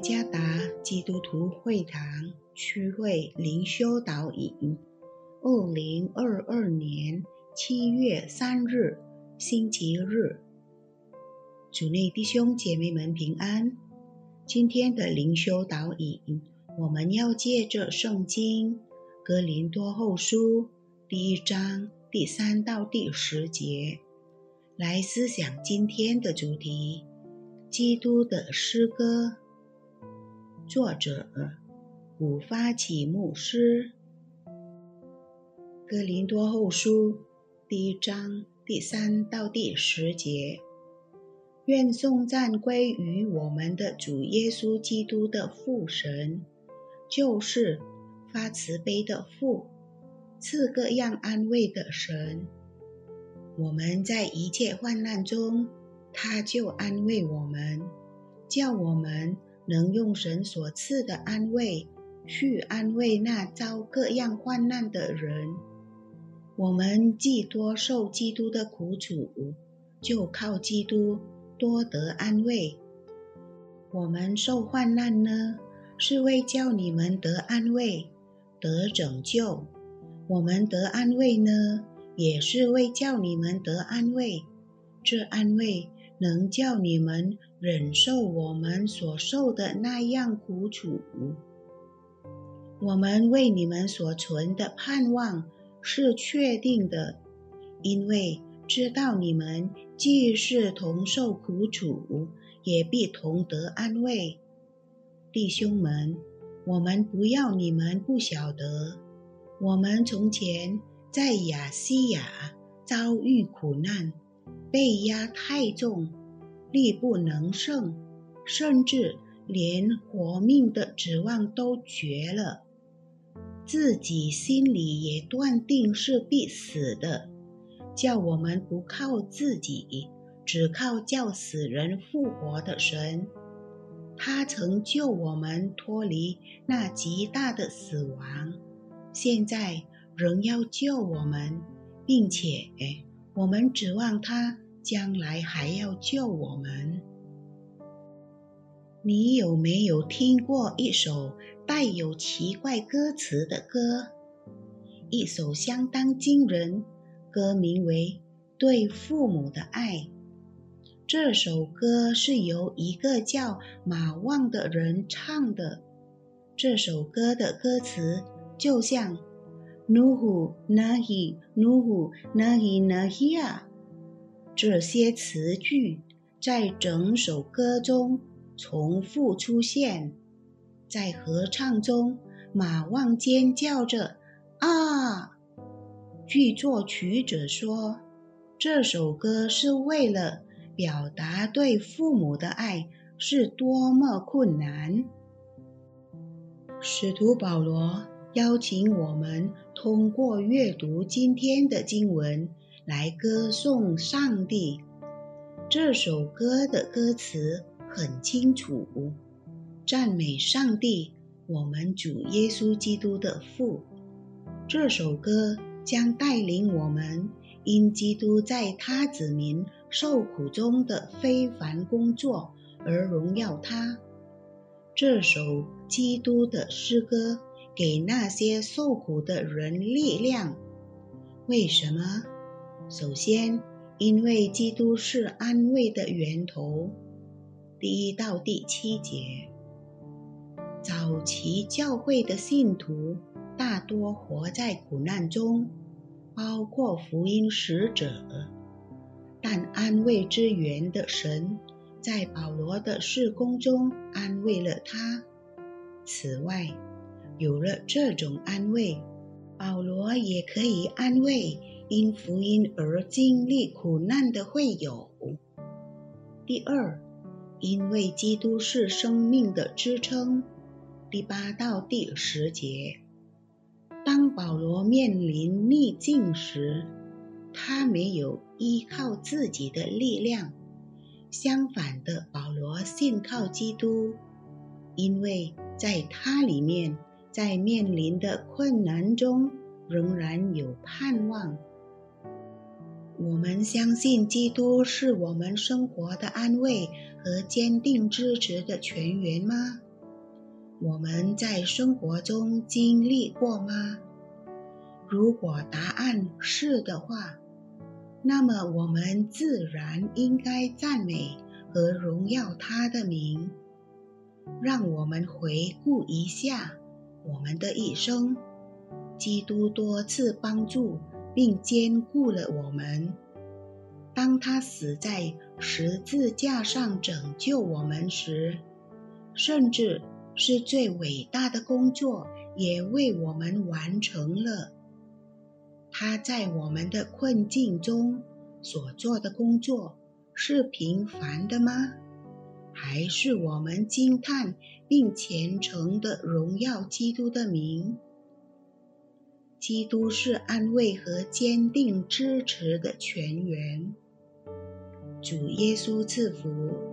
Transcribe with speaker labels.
Speaker 1: 加达基督徒会堂区会灵修导引，二零二二年七月三日星期日，主内弟兄姐妹们平安。今天的灵修导引，我们要借着圣经《格林多后书》第一章第三到第十节来思想今天的主题：基督的诗歌。作者古发起牧师，《哥林多后书》第一章第三到第十节：愿颂赞归于我们的主耶稣基督的父神，就是发慈悲的父，赐各样安慰的神。我们在一切患难中，他就安慰我们，叫我们。能用神所赐的安慰去安慰那遭各样患难的人。我们既多受基督的苦楚，就靠基督多得安慰。我们受患难呢，是为叫你们得安慰、得拯救；我们得安慰呢，也是为叫你们得安慰。这安慰能叫你们。忍受我们所受的那样苦楚，我们为你们所存的盼望是确定的，因为知道你们既是同受苦楚，也必同得安慰。弟兄们，我们不要你们不晓得，我们从前在亚细亚遭遇苦难，被压太重。力不能胜，甚至连活命的指望都绝了，自己心里也断定是必死的，叫我们不靠自己，只靠叫死人复活的神。他曾救我们脱离那极大的死亡，现在仍要救我们，并且我们指望他。将来还要救我们。你有没有听过一首带有奇怪歌词的歌？一首相当惊人，歌名为《对父母的爱》。这首歌是由一个叫马旺的人唱的。这首歌的歌词就像 “nuhu nahi nuhu nahi nahiya”。这些词句在整首歌中重复出现，在合唱中，马旺尖叫着“啊”。据作曲者说，这首歌是为了表达对父母的爱是多么困难。使徒保罗邀请我们通过阅读今天的经文。来歌颂上帝。这首歌的歌词很清楚，赞美上帝，我们主耶稣基督的父。这首歌将带领我们因基督在他子民受苦中的非凡工作而荣耀他。这首基督的诗歌给那些受苦的人力量。为什么？首先，因为基督是安慰的源头。第一到第七节，早期教会的信徒大多活在苦难中，包括福音使者。但安慰之源的神，在保罗的事工中安慰了他。此外，有了这种安慰，保罗也可以安慰。因福音而经历苦难的会有。第二，因为基督是生命的支撑。第八到第十节，当保罗面临逆境时，他没有依靠自己的力量。相反的，保罗信靠基督，因为在他里面，在面临的困难中仍然有盼望。我们相信基督是我们生活的安慰和坚定支持的泉源吗？我们在生活中经历过吗？如果答案是的话，那么我们自然应该赞美和荣耀他的名。让我们回顾一下我们的一生，基督多次帮助并兼顾了我们。当他死在十字架上拯救我们时，甚至是最伟大的工作也为我们完成了。他在我们的困境中所做的工作是平凡的吗？还是我们惊叹并虔诚的荣耀基督的名？基督是安慰和坚定支持的泉源。主耶稣赐福。